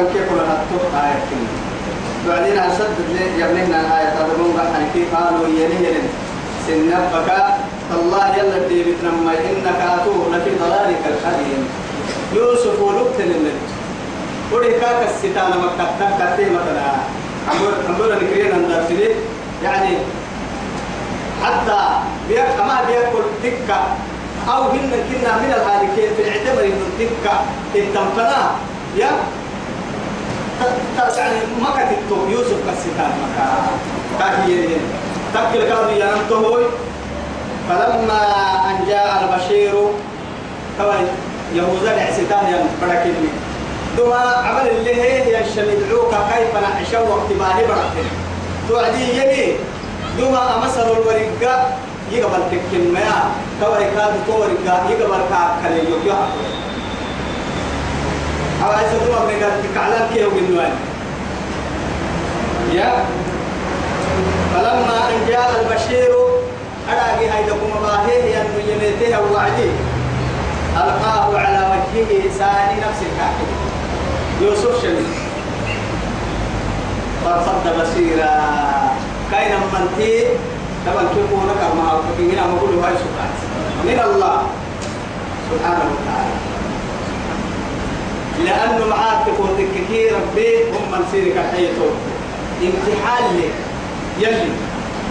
بنكي كل هاتو آية كني بعدين أشد لي يبنينا الآية تدرون عن كيف قالوا يلين سنبك الله يلا دي بتنمى إنك أتوه لفي ضلالك القديم يوسف ولقت للنبي. ودي كاك الستانة مكتب كتي مثلا عمر عمر نكرين أن يعني حتى بيأكل ما بيأكل دكة. أو هن كنا من الهالكين في الاعتبار الدكة التمكنا يا يعني ما كتبتو يوسف كالستان مكا كاكي تكل كادو ينمتهوي فلما أن جاء البشير كوي يهوذا العستان ينبركني دوما عمل اللي هي ينشمدعوك كيف نعشو وقت باهي بركن توعدي يلي. دوما أمسر الورقة يقبل تكين ما كوي كادو تورقة يقبل كاكالي يوكيوها أو عايز دوما بنقال تكعلان كيه وقنوان يا. فلما أن جاء البشير أراجي هيدكم باهيه أن يميته وعدي ألقاه على وجهه ساني نفس الكافر يوسف شمس فارصد بصيرا. كاين من تي طبعا هو نكر مع الفقيه هنا مقول هاي سبحانه من الله؟ سبحانه وتعالى. لأنه معاك تكون تككي ربي هم من سيرك الحيطة امتحان لي. يلي.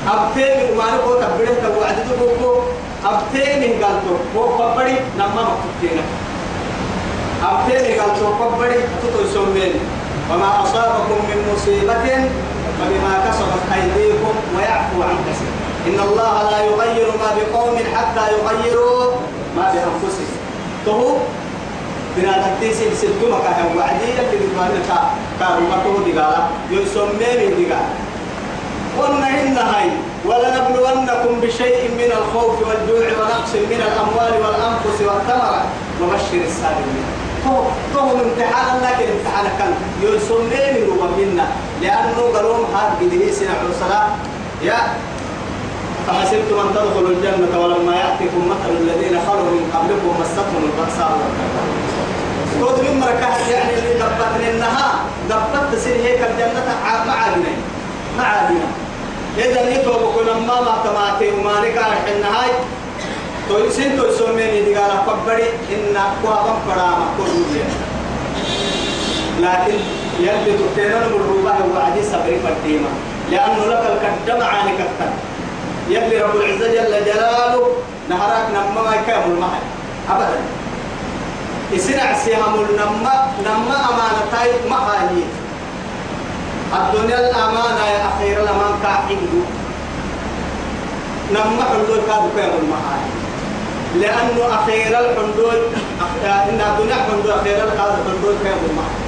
أبتين وما نقول تبريه تبو عدد بوكو. أبتين قالتو هو قبري نما مكتبتين أبتين قالتو قبري تطو يسمين وما أصابكم من مصيبة فبما كسبت أيديكم ويعفو عن كثير إن الله لا يغير ما بقوم حتى يغيروا ما بأنفسهم. تهو. بنا تتيسي بسلتما كهو وعدي يلي بمعنى كارمته دقالة يسمي من دقالة قلنا إن هاي ولنبلونكم بشيء من الخوف والجوع ونقص من الأموال والأنفس والثمرة وبشر الصابرين تو امتحان لكن امتحان كان يسمين ومنا لأنه قالوا قده سنع الصلاة يا فحسبتم أن تدخلوا الجنة ولما يأتيكم مثل الذين خلوا من قبلكم مستهم البأساء والضراء قد من مركز يعني اللي دبتني النها دبت تسير هيك الجنة مع عادنا مع عادنا إذا نيتو بكون ما ما تماتي وما نكار النهاي تو سين تو سومين دي قال فبري إن قوام برام كل لكن يلي تكتينا المروبة وعدي صبري فرديما لأنه لك الكدم عاني كتن يلي رب العزة جل جلاله نهرك نما ما يكامل المحل أبدا. يسنع سيهم النما نما أمانة تاي مخاني. الدنيا الأمانة يا أخير الأمان كاحيدو نما حلول كادو كامل المحل لأنه أخير الحندول إن الدنيا حندول أخير القادة حندول كامل المحل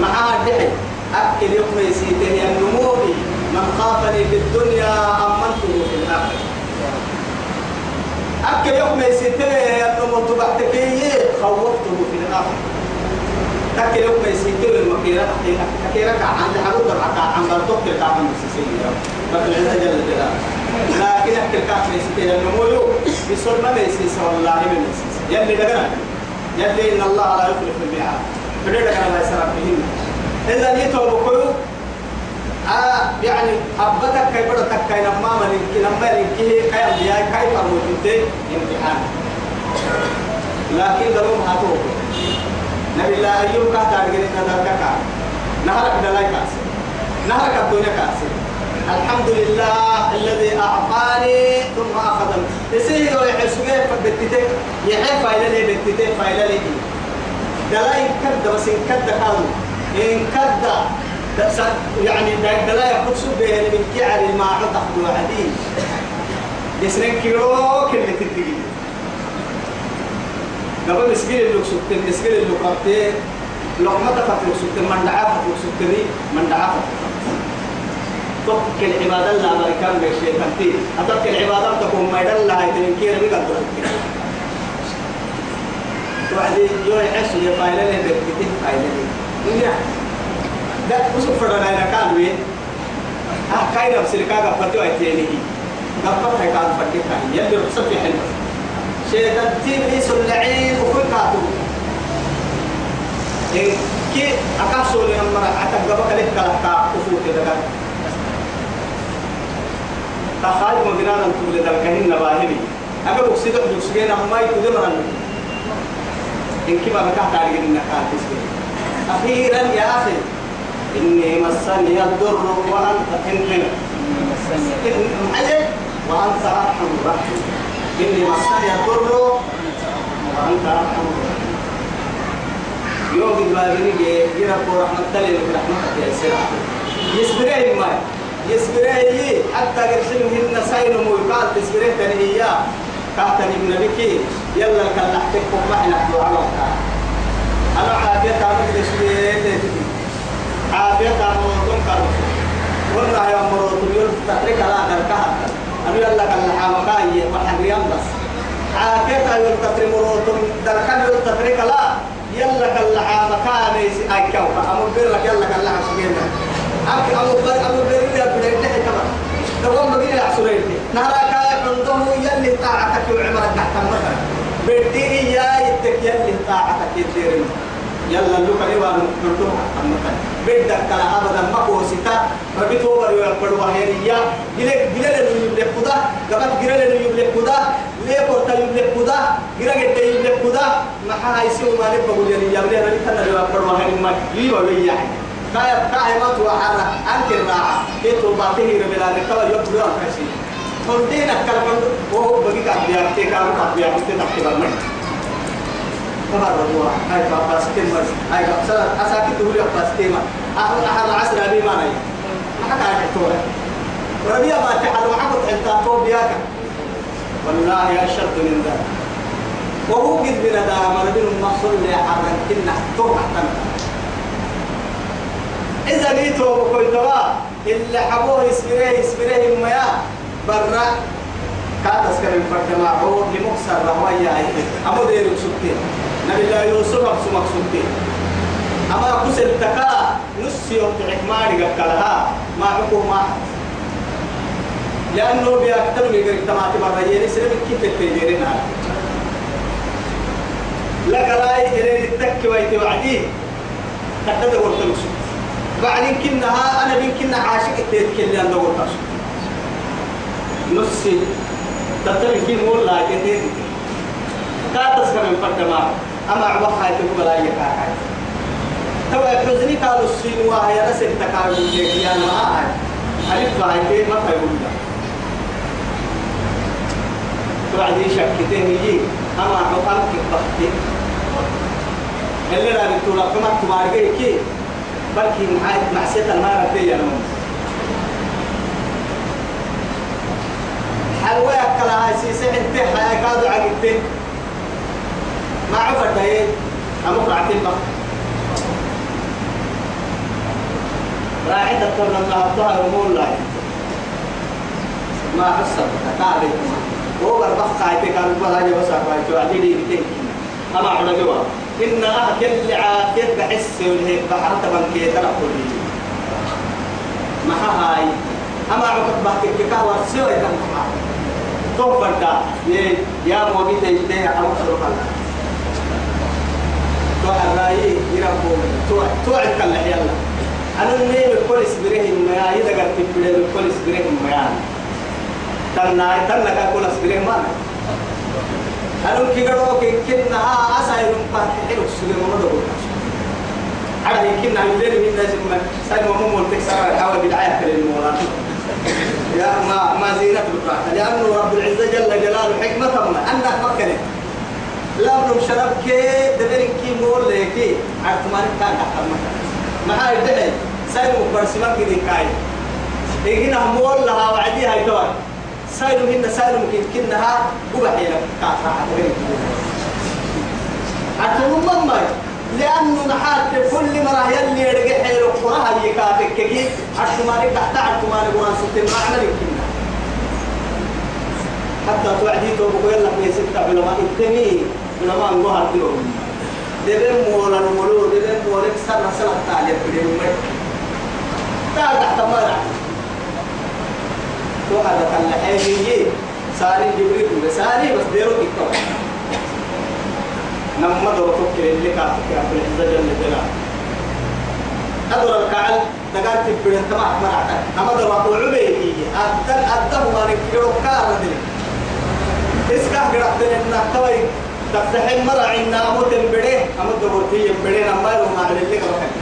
معاه دحي أكل يوم يسيته النموري من خافني في الدنيا أمنته في الآخرة. أكل يوم يسيته النمور تبعتكي خوفته في الآخرة أكل يوم يسيته المكيرة أكيرك عند حدود العقا عن بلطوك الكعب المسيسية فقل عز جل جلاله. لكن أكل كعب يسيته النمور بصر ما يسيسه والله من يسيسه يلي دقنا. يلي إن الله لا يخلف الميعاد. فليك أنا لا يسرع بهن إذا بكيو آه يعني أبتك كي بدتك كي نما منك نما منك كي أبياء كي فرموتين امتحان. لكن دلوم هاتوه. نبي الله أيوب كهتا أرجعني نذكرك نهرك دلاي كاس. نهرك الدنيا كاس. الحمد لله الذي أعطاني ثم أخذني. يسير ويحسوه فبتتك يحيى فايلة لي بتتك فايلة لي دلاي كد بس إن كد كانوا إن كد يعني دلاي يقول سبه من كعر ما عطف وعدي يسرين كيلو كل تدقي قبل مسكين اللي سبت مسكين اللي قبتين لقمة فتر سبت من دعاء فتر سبتني من دعاء تك العبادة لا بركان بشيء تنتي أتك العبادة تكون ما يدل لا يتنكير بقدر وعدي يو يعيش يفايل لي بكتين فايل لي. من ده وسوف فرنا إلى كان وين؟ آه كاين نفسي كاغا فتوى تيني. قبل هاي كان كاين يلي رخصة في حلم شيطان تيبليس اللعين وكل كاتو. إيه كي أكاسو أتقبك بكاه تاريخ النكات أخيرا يا أخي. إني مسني الضر وأنت إن وأنت أرحم الراحمين. إني مسني الضر وأنت أرحم الراحمين. يوم البابني يرى رحمة الله رحمة يا سلام يسبرين ما يسبرين حتى قرشلهن ساين ويقال تسبرين تنهيا كاتن ابن بكي. يلا كان نحتكم ما إحنا على أنا عافية تعمل تسبرين عافية تعمل كرم والله يا مرود يقول تترك لا تركها أنا يلا كان لحامكاي وحريان بس. عافية يقول تترك مرود دركان يقول تترك لا يلا كان لحامكاي أكوا أمر بيرك يلا كان لحامكاي أك أمر بير أمر بير يا بير تحت كمان دوام بقي عسولين نهارك عنده يلي طاعتك وعمرك تحت مثلا بدي يا يتك يلي طاعتك يديرين يلا لو كان يوان نردو مثلا بدك كلا أبدا ما كوسيتا ربيتو بريو يقبلوا وهيريا جلك جلك لو يبلغ كذا قبل جلك لو يبلغ كذا ليه كورتا يبلغ كذا جلك يد يبلغ كذا ما حايسي وما نبغى يلي يبلغ ربي كنا لو يقبلوا وهيريا ما يبغى وياه كايا كايا ما تو حرة أنت الراعة كيتو باته ربنا نكوا يبغى كذا فردين أكلم وهو بقي كابيا تكارو كابيا تتكلم من كبر رجوا هاي كاباس تيم هاي كاباس أساكي تقولي كاباس تيم أهل أهل عصر أبي ما نيجي ما كان كتوه ربيع ما تحل وعقد أنت توبياك والله أشد من ذلك وهو قد من دام ربنا ما صلى على كنا توه إذا نيتو بكويتوا اللي حبوه يسبره يسبره مياه برا كاتس كريم فرد معه لمكسر رهوية أمو دير سكتين نبي الله يوسف أبسو مكسوكتين أما كسر تكا نسي وقتعك ماري قبلها ما حكوه ما لأنه بيأكتر من قريب تماتي مرة ينسر من كيف التجيرين هذا لقراي إلين التك ويتي وعديه تحدد قلت له بعدين كنها أنا بين كنا عاشق التيتكلي أنا قلت له نصي تتبع كي مول لا كتير كاتس كمان فرد ما. أما عبا خايت قبل أي كاكاي. تبع حزني قالوا السين وهي نسل تكاوي يا ما هاي ألف خايت ما ده توعدي شكتين يجي؟ أما عبا كبختي اللي لا بتقول كما تمارجي كي. بلكي معايا معسيت المارة تيجي حلوة كلا هاي سيسي انت حياة كادو عقدت ما عفر دايه أمك رعتين بقى؟ راعي تطلع الله الظهر ومول لا ما حصل تعالي هو بربخ قايتي كان بقى هاي بس أقوى شو عدي لي بتين أما على جوا. إن أهل اللي عافيت بحس والهيك بحرت من كي ترى كل ما هاي. أما عقد بحكي كاور سوى حاجة توفر دا يا موبي تيجي أو سلوك الله تو الرأي يربو تو تو عندك يلا. أنا نيم كل سبره ما قد تبدأ كل سبره ما تنا تنا كل سبره ما أنا. كي قالوا كي كنا أساير مبارك حلو سبره ما دو على يمكن أن يدير من الناس ما سايم مو مولتك سار حاول بدعاية كلمة يا ما ما زينة القرآن لأنه رب العزة جل جلاله حكمة ما أنك مكنت لا بلوم شرب كي دبرين كي مول لكي. عرفتمان كان تحت هاي دهي سايمو برسمان كده كاي إيجينا مول لها وعدي هاي توي سايلو هنا سايلو ممكن كنها وبحي لك كافة عتبرين عرفتمان ما لأنه نحات كل مرة يلي يرجع حيل القرآن هي كافك كي عرفتمان تحت عرفتمان قرآن ستين ما عمل يمكننا حتى توعدي تو بقول لك بيسكت بلما التمي بلما نقول هتلو دبن مولا نملو دبن مولا سنة سنة تعلم بدين مي تعال تحت مرة تو هذا كان لحيه ساري جبريل ساري بس ديرو تكتب نما دور فكر اللي كاتك يا ابن العزة جل جلاله. أدور الكعل دقال تبين تما مرعتا أما أقول عبيدي أدل أدل ما نكيرو كار دلي إسكا قرأت لنا توي. تفتحين مرع إنا أموت البدي أموت دورتي البدي نما ما على اللي كبكن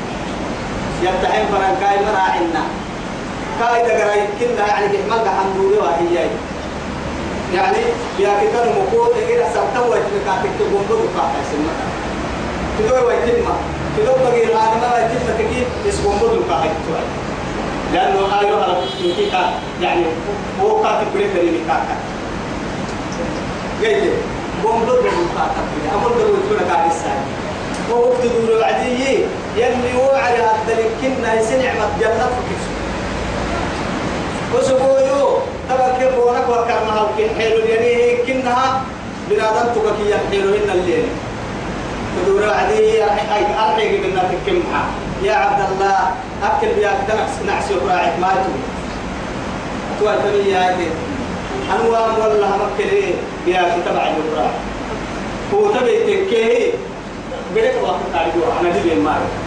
يفتحين فرن كاي مرع إنا كاي دقرا يمكن يعني كحمل حمدوري وهي يعني يا كتاب مقود سبتوا وجهك تكتبون بدو كاحس المكان تدوي وجهك كدوب بقي الآدم ما يتم تكيف يسكن بدل كاحد لأنه آيو على يعني هو كاتب بريد بريد كاكا قيل قوم بدل بدل كاكا أمر دلو يتونا قاعد الساعة هو وقت دور العدي يلي وعلى هذا كنا يسنع متجنب فكسو وسبويو تبا كيف ونك وكرمها وكين حلو يعني كنها بنادم تبكي يحيلو إن الليل. تدور عدي أرحي أرحي قلنا تكمها يا عبد الله أكل بياك تنعس نعس وراعي ما تقول أتوى تبي يا عدي أنوام والله مكلي بياك تبع الوراعي هو تبي تكيه؟ بدك وقت تعرفوا أنا دي مارك.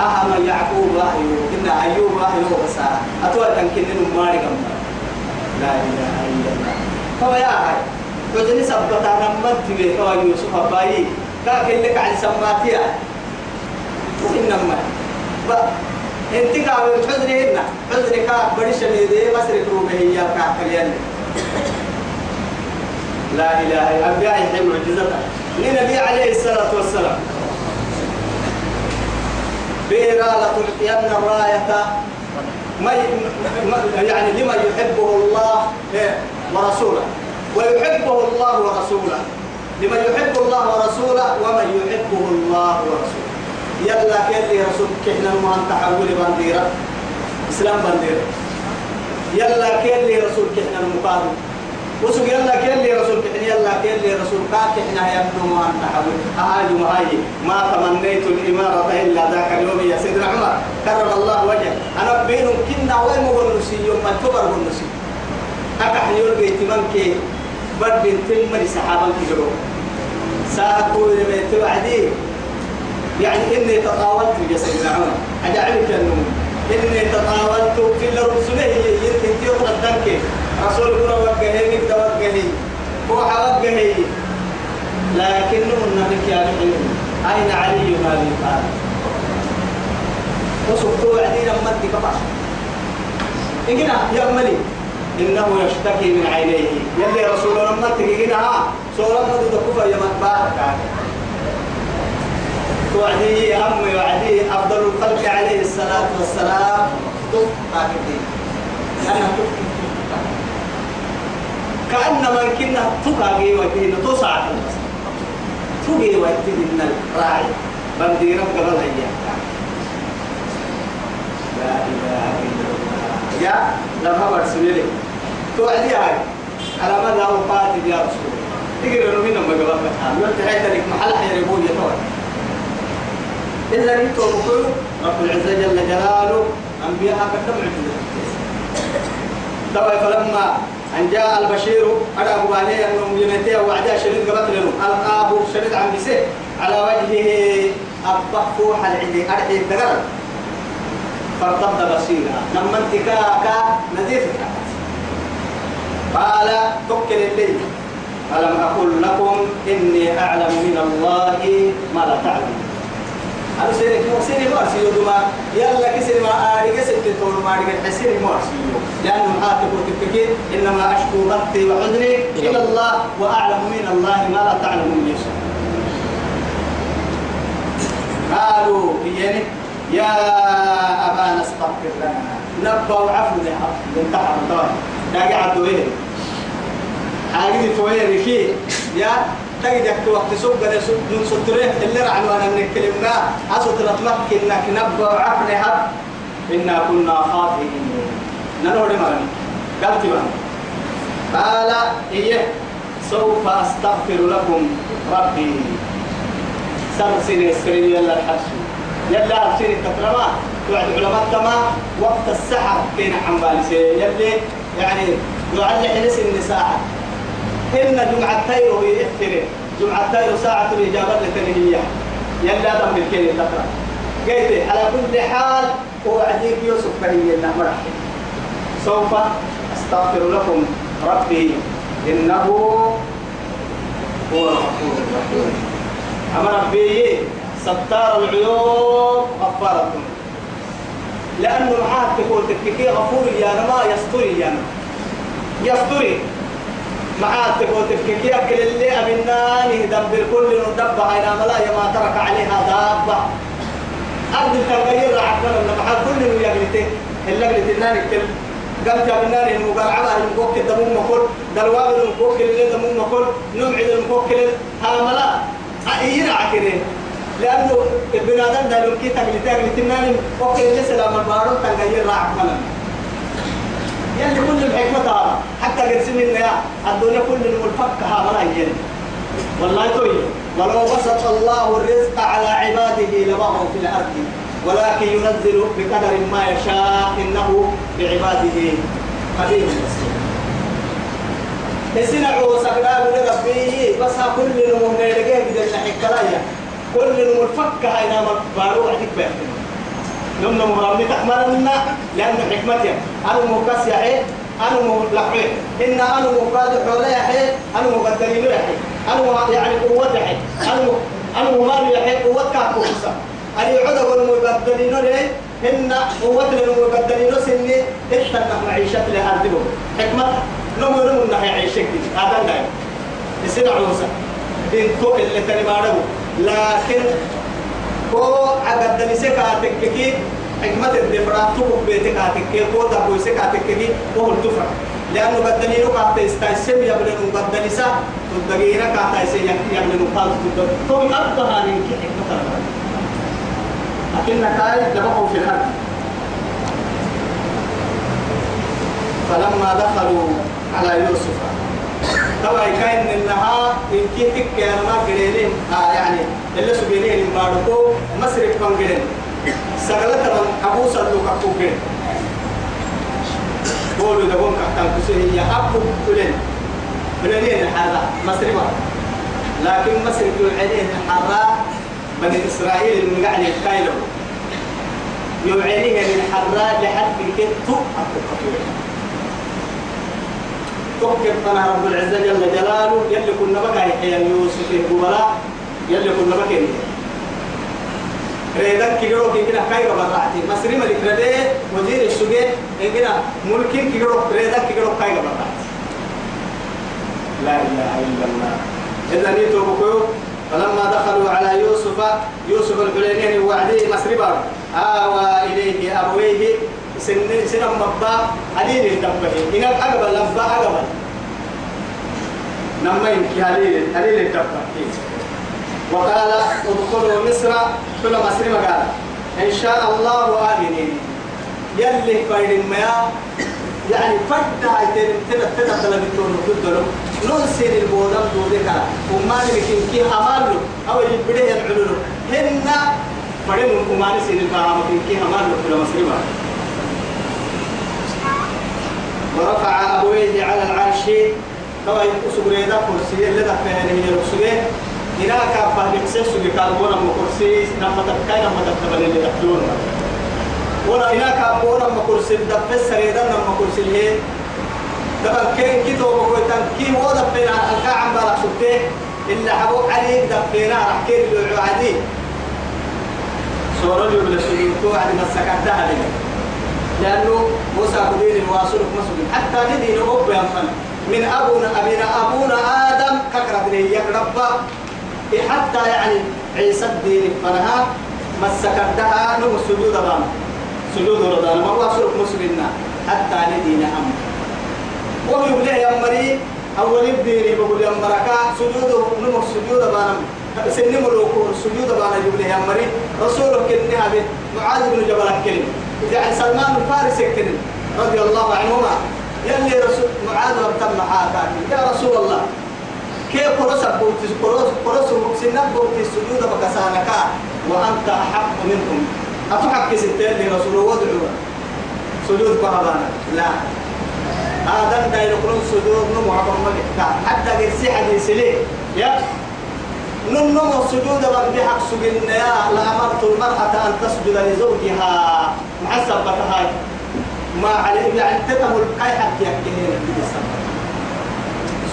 أهم يعقوب أيوب إن أيوب أيوب بس أتوى تنكنن مارك لا إله إلا الله. فهو يا هاي وجني سبتا نمت تبي فهو يوسف أبايي كاك اللي قاعد سماتيا. إنما ب إنت قاعد حزني هنا. حزني كاك بدي شديد بس ركروبه هي كاك كليان لا إله إلا الله. أبيع يحيي معجزته. لنبي عليه الصلاة والسلام. بيرا لتعطين الراية. يعني لمن يحبه الله ورسوله. ويحبه الله ورسوله. لمن يحب الله ورسوله ومن يحبه الله ورسوله. يلا كل رسول كحنا ما تحول بنديرة؟ إسلام بنديرة. يلا كل رسول كحنا المقابل وسوق يلا كل رسول كحنا يلا كل رسول. كا كحنا يبنو ما تحول أهاج وهاي ما تمنيت الإمارة إلا ذاك اليوم يا سيدنا عمر. كرم الله وجهه أنا بينهم كنا وين مقول نسي؟ يوم ما تبر نسي. أكح يلقي تمنك برد تم لسحابا كجرو ساكو لما توعدي يعني إني تطاولت يا سيدنا عمر. أجعلك النوم إني تطاولت في الرسول هي يمكن تيوم قدامك رسول كنا وجهه نبدا وجهه هو وجهه لكنه النبي يا أين علي ما قال. وسبتوا وعدي لما تكفى إننا يا ملي إنه يشتكي من عينيه. يلي رسول الله ما تجينا سورة ما تدكوا يا مكبار توعدي أم وعدي أفضل الخلق عليه الصلاة والسلام. هكذا أنا تف كأنما كنا تقاقي وكينا تصعد. تقي وكينا الراعي. بنديرة قبل أيام لا إله إلا الله. يا لما برسولي توعدي هاي على ما لا وقات يا رسول تقدر من ما قبل يقول هاي تلك محل حيربون يتوعد إذا نتو بقول رب العزة جل جلاله أنبياء كتب عجزة طبعا فلما أن جاء البشير أنا أبو عليه أنهم يمتيه وعدا شديد قبط ألقاه شديد عن بسه على وجهه أبقى فوح العدي أرحي الدقر فارتد بصيرا. لما انت كا نزيف قال توكل الليل ألم أقل لكم؟ إني أعلم من الله ما لا تعلمون أنا سيري مو سيري ما أرسيو دوما. يلا كسر ما ست تقول ما أريك حسيري ما أرسيو. لأنه محاتب وتفكير إنما أشكو بثي وحزني إلى الله. وأعلم من الله ما لا تعلمون يسوع قالوا يعني يا أبانا استغفر لنا. نبا وعفو لها انتحر طبعا داقي عدو إيه حاجة فوية ركي يا تجدك وقت سوق من ستره اللي رعنوا أنا من الكلمة. أصوت رتمك إنك نبا وعفو لها إنا كنا خاطئين. ننور مالي قلت ما قال إيه سوف أستغفر لكم ربي. سرسل السرين يلا الحبس يلا السرين تكرما توعد علماء كما وقت السحر كين عن بالي يلي يعني يعلي حلس النساء إن جمعة تيرو يأثر جمعة تيرو ساعة الإجابة لتنهية. يلا دم بالكين تقرأ. قلت على كل حال وعديك يوسف فهي النمرة سوف أستغفر لكم ربي إنه هو الغفور الرحيم. أما ربي ستار العيوب غفارة. لأنه معاه تقول تككي غفور يا نما يستري يا نما. يستري معاه تقول تككي أكل اللي أبنا نهدم بالكل ندب هاي ملا ما ترك عليها دابة. أرض عقلا لما كل اللي يغلطه اللي يغلط النار قال جابنا لهم مقرعة المكوك دموم مكول دلواب المكوك اللي دموم مكول نمعد المكوك هاملا أينا عكرين لأنه ابن آدم ده لو كي تقلي تقلي تنان وكل اللي سلام البارو تغير راح ملا. يلي كل الحكمة هذا حتى قرسم النيا الدنيا كل الملفك هاملا يلي. والله توي ولو بسط الله الرزق على عباده لبغوا في الأرض. ولكن ينزل بقدر ما يشاء إنه بعباده قدير. السنة عوسكنا من ربي بس كل نمو نيرجع بدل حكاية كل نمو الفك هاي نام بارو عديك بيت. نم نمو ربي تحملنا لأن حكمتي. أنا مكاس يا حي أنا مو لحي إن أنا مقاد حولا يا حي أنا مقدرين يا حي أنا يعني قوة يا حي أنا أنا مال يا حي قوة كاكوسا أني عدا والمبدلين ليه؟ هن قوتنا المبدلين سني إحنا معيشة لأرضهم. حكمة؟ نمو نمو نحي عيشك هذا النعم يصير عروسة. بنتو اللي تاني مارو لكن كو عقد نسيك عتككي حكمة الدفرات تقوم بيتك عتككي كو دبو يسيك عتككي وهو الدفرة لأنه بدلينه قد تستيسم يبلنه بدلسة تدقينا قد تستيسم يبلنه قد تدقينا تو أبقى هذه حكمة الرب لكن كاي دبقوا في الأرض فلما دخلوا على يوسف طبعا كان انها إن كيتك يا ما قرينين آه يعني اللي سبينين باركو مصرف كان قرين سغلت من أبو صدوق ابو قرين قولوا دبون كتاب كسيه يا أبو قرين قرين هذا؟ مصرف لكن مصرف العلين الحراء بني إسرائيل من قاعد يتكايلوا يوعينيه من حراء لحد كيف تؤكد تؤكد أنا رب العزة جل جلاله. يلي كنا بقى يحيى يوسف الكبراء يلي كنا بقى ريدك كيرو كنا كاي براتي مصري ملك ردي وزير السوق كنا ملكين كيرو ريدك كيرو كاي براتي لا إله إلا الله. إذا نيتوا بكيو. فلما دخلوا على يوسف يوسف الحلينين وعديه مسربا آوى إليه أبويه سن سن مبا عليل الدبه. إن أقبل لبا أقبل. نما يمكي عليل عليل الدبه. وقال ادخلوا مصر. كل مصر قال إن شاء الله آمنين. يلي خير ما يعني فرد هاي تنا تنا تنا بتقول تدلو ننسي البودم دودك وما نمكن كي همالو أو يبدأ ينعلو هن فرد وما نسي البودم كي همالو في المسلمة. ورفع أبويه على العرش طبعا يقصوا ريدا كرسي اللي دفعه هي الرسول هناك بعد كسر سوي كاربون أم كرسي نما تبكي نما تبكي اللي دفعون ولا هناك أبونا ما كرسي دفع سريدا نما كرسي هي. دبل كين كيتو بقول تان كي هو دفعنا الكعب بلا سبته إلا حبو علي دفعنا راح كير اللي عادي سورة يقول سورة تو عادي مسكت ده لأنه موسى قدير واصل مسلم حتى ندين أب يمن من أبونا أبينا أبونا آدم ككرة لي يقرب حتى يعني عيسى الدين فنها مسكتها نو سجود بان سجود رضانا ما واصل مسلمنا. حتى ندين أمر. وهو يقول يا مري أول الدين بقول يا مركا سجود نو سجود بان سن ملوك سجود بان يقول يا مري. رسولك كنها معاذ بن جبل كلمه يعني سلمان الفارسي كن رضي الله عنهما. يلي رسول معاذ وابتم معاك يا رسول الله كيف قرص قرص قرص مكسنا بوتي السجود بكسانك وأنت أحق منهم. أتحق ستين لرسول وادعوا سجود بهبانا لا. هذا دا يقولون سجود نمو عبر ملك. حتى قرسي حديث ليه يا نمو السجود بحق سجن. يا لأمرت المرأة أن تسجد لزوجها. محسب هاي ما عليه. يعني تتم الكاي حق يحكيين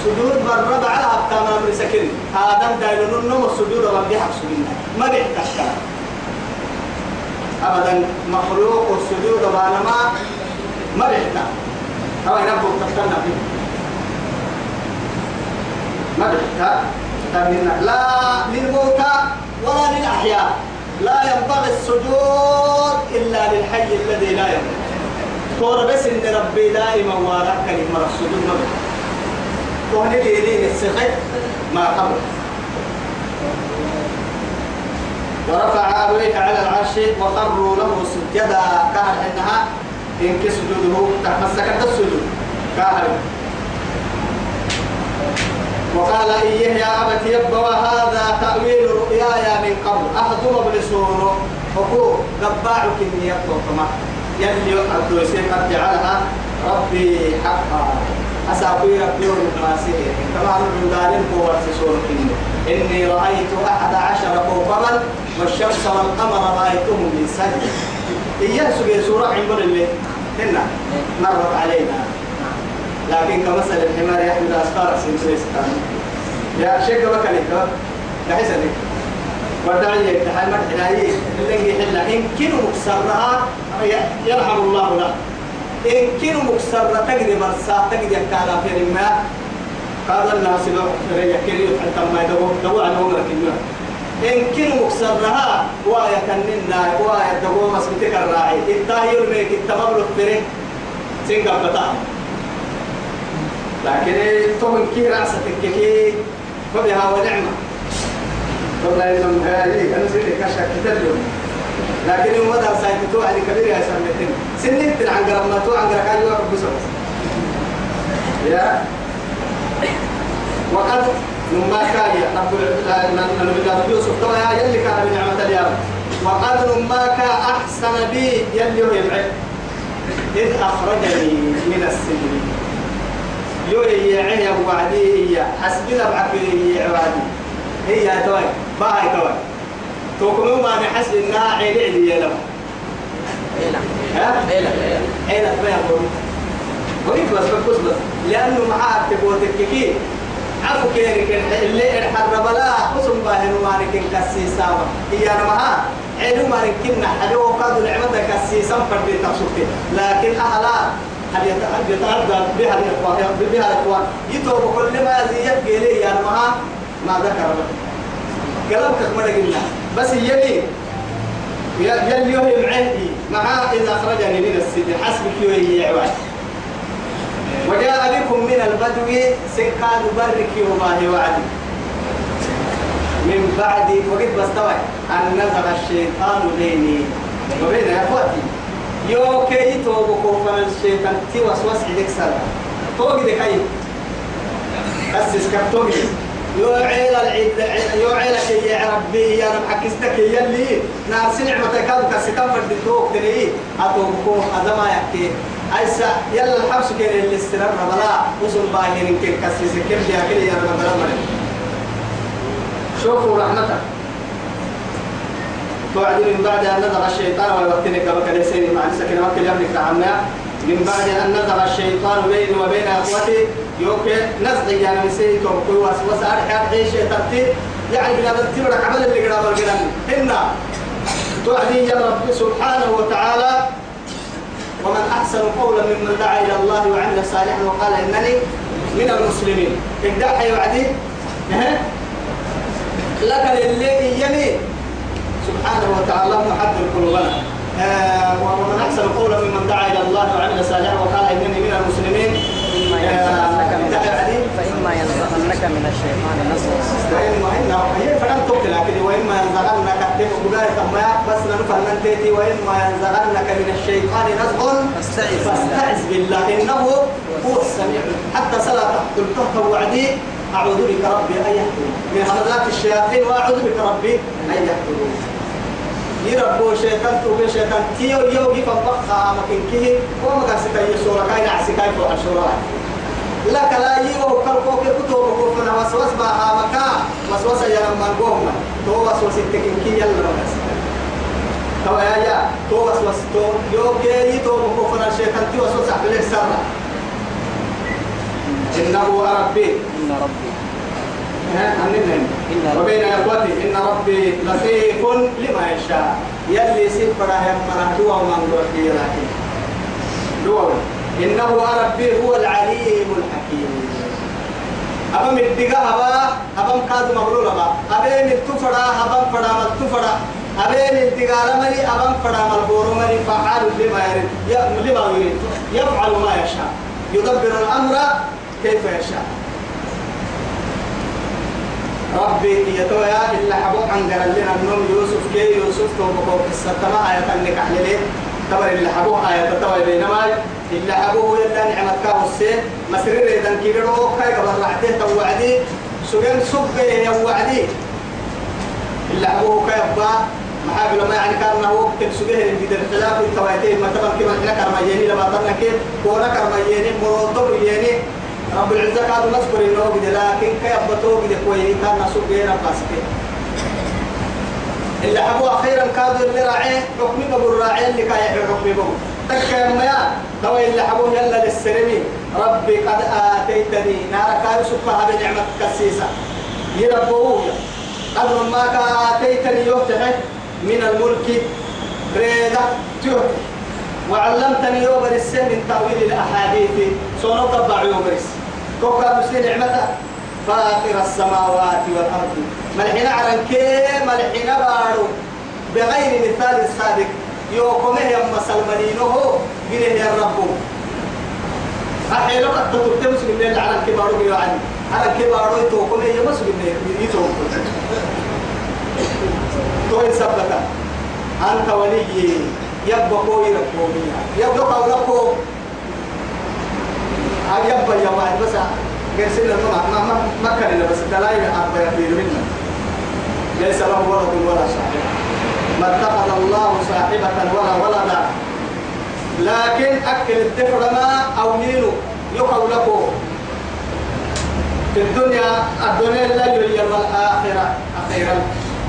سجود برد على تمام سكن. هذا دا يقولون السجود بحق سجن. ما بيحتاج أبدا مخلوق السجود بانما ما بيحتاج أو ينبغ تفتنا فيه. ما بيحتاج لا للموتى ولا للأحياء. لا ينبغي السجود إلا للحي الذي لا يموت. تور بس إن ربي دائما وراك كلمة السجود. ما بيحتاج وهنا دينين السخط ما قبل. ورفع أبويك على العرش وخروا له سجدا. كهر إنها إن كسجوده تمسكت السجود. كهر وقال إيه يا أبت يبا وهذا تأويل رؤياي من قبل. أهدم بلسون حقوق قباعك إني يبقى يلي الدوسين قد جعلها ربي حقا. أساقي ربي ونقاسيه كما من دارين قوة سورة إني رأيت أحد عشر كوكبا والشمس والقمر رأيتهم من سجد إياه سورة سورة عمر اللي هنا مرت علينا. لكن كمثل الحمار يحمل أسفار سنسيستان يا شيخ بكالي بحيث لك ودعي يتحال مرحنا اللي يحل إن كنوا مكسرها يرحم الله له. إن كنوا مكسرة تجري برسا تجري كالا في الماء قال الناس لو ريا كريو حتى ما يدور دور عن عمرك النوع إن كنوا مكسرها وايا كننا وايا دور مسكتك الراعي. التاهي الميك التمام فريق سنقا بتا لكن توم كي رأسك كي فبها ونعمة. والله إنهم هذه أنا سيدي كشك تدلو لكن يوم مدى سايت تو على كبير يا سمتين سنين عن قرب ما تو عن قرب كان يوقف بس يا. وقد لما كان رب النبي يوسف يا يلي كان بنعمة اليوم. وقد لما كان أحسن بي يلي يبعد إذ أخرجني من السجن. يوي يعيه وعدي هي حسبنا بعكري هي عبادي. هي توي باهي توي؟ توكمو ما نحس إنها عيل عيل يلم ها؟ عيل عيل ما يقول. وريك بس بس بس. لأنه معاه تبوتك كي عفو كيرك اللي الحرب لا قسم باهن مالك كسيسا هي معاه عيلو مالك كنا حلو وقادوا نعمتك كسيسا فردي تقصدك لكن أهلا هل يتعدى بها الإخوان بها الإخوان يتوب كل ما زيت قيلي يا معاه ما ذكر كلامك ما قلنا. بس يلي يلي يوم عندي مع إذا أخرجني من السجن حسبك يوم يعوان وجاء بكم من البدو سكان برك وما وعدي. من بعد وقت بستوى أن نزغ الشيطان بيني وبين أخواتي يو كي توبكو فالشيطان تي وسوس عندك سنة توقي دي كي أسس كتوقي يو عيل العيد يو عيل شيء يا ربي يا رب حكستك يلي نار سنع متكاد كستان فرد الدوق تلي أتوبكو هذا ما يحكي أيسا يلا الحبس كين اللي استنر بلا وصل باهين كين كسيس كين بيا كين يا رب مرة شوفوا رحمتك توعد من بعد أن نزغ الشيطان ويوتنك بكاليسين مع نسكن وكل يملك عمنا من بعد أن نزغ الشيطان بيني وبين أخوتي يوكي نزغ يعني مسيح توقي وسوسة. أرحى عيش تبتي يعني بنا بتبرك عمل اللي قرام القرام إن توعدي يا رب سبحانه وتعالى ومن أحسن قولا ممن دعا إلى الله وعمل صالحا وقال إنني من المسلمين. إبداع يوعدي لك للي يمين سبحانه وتعالى محدد قلوبنا آه ومن أحسن قولا ممن دعا إلى الله وعمل صالحا وقال إنني من المسلمين. فإما ينزغنك من الشيطان نزغ انه هي فلم تقتل لكن وإما ينزغنك بقاية ما بس لنفهم فنن تيتي وإما ينزغنك من الشيطان نزغ فاستعذ فاستعذ بالله إنه هو السميع. حتى صلاة قلت وعدي أعوذ بك ربي أن يحضرون من همزات الشياطين وأعوذ بك ربي أن يحضرون يربو شيطان توبي شيطان. تيو يو يفن بخا مكين كيه وما قال سكاي سورة كاين عسكاي فوق الشورى لك لا يو كركو كتو بكوفنا وسوس ما مكا وسوس يا من قوم تو وسوس تكين كي يلا بس. تو يا يا. تو وسوس تو يو كي تو بكوفنا شيطان تي وسوس على السر إنه ربي. إن ربي. وبين إخوتي. إن ربي لطيف لما يشاء. يلي سفر هم من دوا من روحي لكن دوا إنه ربي هو العليم الحكيم. أبا مدقا أبا أبا مكاد مغلول أبا. أبا متفرا أبا فرا متفرا أبا مدقا لمري أبا فرا ملبور مري فعال لما يريد لما يريد. يفعل ما يشاء. يدبر الأمر كيف يشاء. ربي يتويا إلا حبو عن لنا النوم يوسف كي يوسف توبكو قصة تما آية أنك أحللي تبر إلا حبو آية تتوي بينما إلا حبو يلا نعمة كاو السين مسرير إذا كيرو كاي قبل رعته توعدي. سجن سبه يوعدي إلا حبو كاي أبا. محابل ما يعني كان كل سجه اللي في الخلاف التواتين ما تبان كما إحنا كرميني لما تبنا كيف. كونا كرميني مرتب يني رب العزة كانوا نصبر إنه قد لكن كي أبطوه قد كوي. كان غير قاسكي اللي حبوا أخيرا كادوا اللي راعيه حكمي بقول راعيه اللي كاي حكمي بقول تكا ما دوا اللي حبوا يلا للسرمي ربي قد آتيتني. نار كاي سبحانه بنعمة كسيسة. يربوه قد ما آتيتني يفتح من الملك ريدة تهتي وعلمتني يوم السن من تأويل الأحاديث. الضع يوم السن كوكا مسلم نعمته فاطر السماوات والأرض. ملحنا على كي ملحنا بارو. بغير مثال سابق. يوكمه يما سلمانينه قيله يا رب أحيانا قد تطلت مسلم لله على الكبار يعني على الكبار يتوكمه يما مسلم يتوكمه. توين سبتا. أنت ولي. يبقى كوي ركوميا يبقى قولكو هل يبقى يا واحد بس. قرسل ما ما ما ما كان بس. دلائل أربعة منا ليس له ولد ولا صاحب ما اتخذ الله صاحبة ولا ولدا. لكن أكل الدفر ما أو مينو يقول لكم. في الدنيا الدنيا لا يريد والآخرة أخيرا.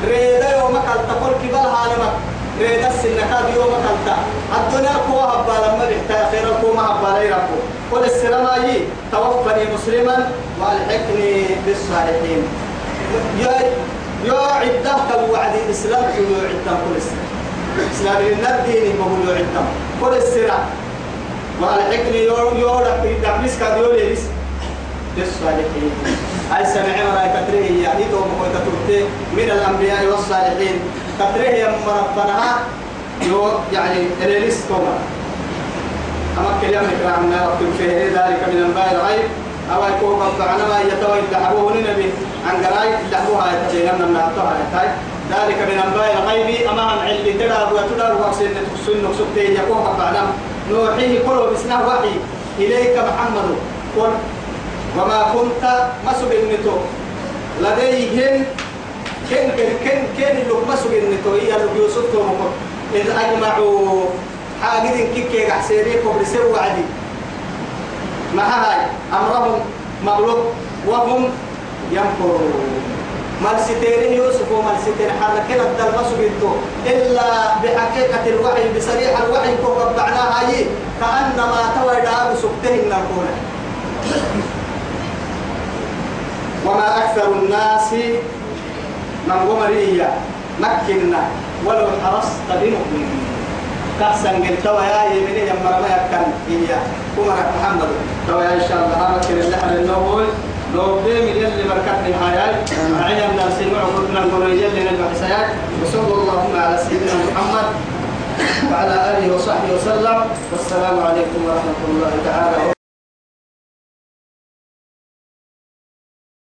ريدا يومك التقول كبال هالمك ريدا السنكاد يومك التا الدنيا قوة هبا لما بحتا أخيرا قوة هبا ليركو قل السلام توفني مسلما والحقني بالصالحين. يا عدة الوعد الإسلام يا عدة كل السلام إسلام الدين بقول يا عدة. كل السلام والحقني يا يا دبلس كاد يا ليس. بالصالحين هاي سمع مراي كتره يعني تو مكوي كتبت من الأنبياء والصالحين. كتره يا مربنا يو يعني إليس توما. أما كلام إكرامنا وقتل فيه ذلك من أنباء الغيب. أو يكون قطعنا ما يتوي اللحبوه لنبي عن قراي اللحبوها يتجينا من نهتوها يتاي ذلك من أنباء الغيب. أما عن علي تدار وتدار وأكسين تكسن نكسبتين يكون قطعنا نوحيه كله بسنه وحي. إليك محمد. قل وما كنت مسؤول النتو. لديهم كن كن كن كن اللي مسؤول النتو. هي اللي يوسف تومك إذ أجمعوا. حاجة كيك حسيري قبل سر ما هاي؟ أمرهم مغلوب وهم يمكرون. مالستين يوسف ومالستين حركنا الدل مسؤول إلا بحقيقة الوحي بصريح الوحي كوكب ربعناها هاي. كأنما توي داب سكتهن نقول وما أكثر الناس من غمرية. مكنا ولو حرصت بمؤمنين. كحسن قلت يا يميني يا مرمى يكن هي كمرة محمد. تو إن شاء الله. هذا كده اللي إحنا نقول. لو بيم يلي بركتني هاي عين الناس القرية اللي نجمع سياك وصلى اللهم على سيدنا محمد. وعلى آله وصحبه وسلم. والسلام عليكم ورحمة الله تعالى.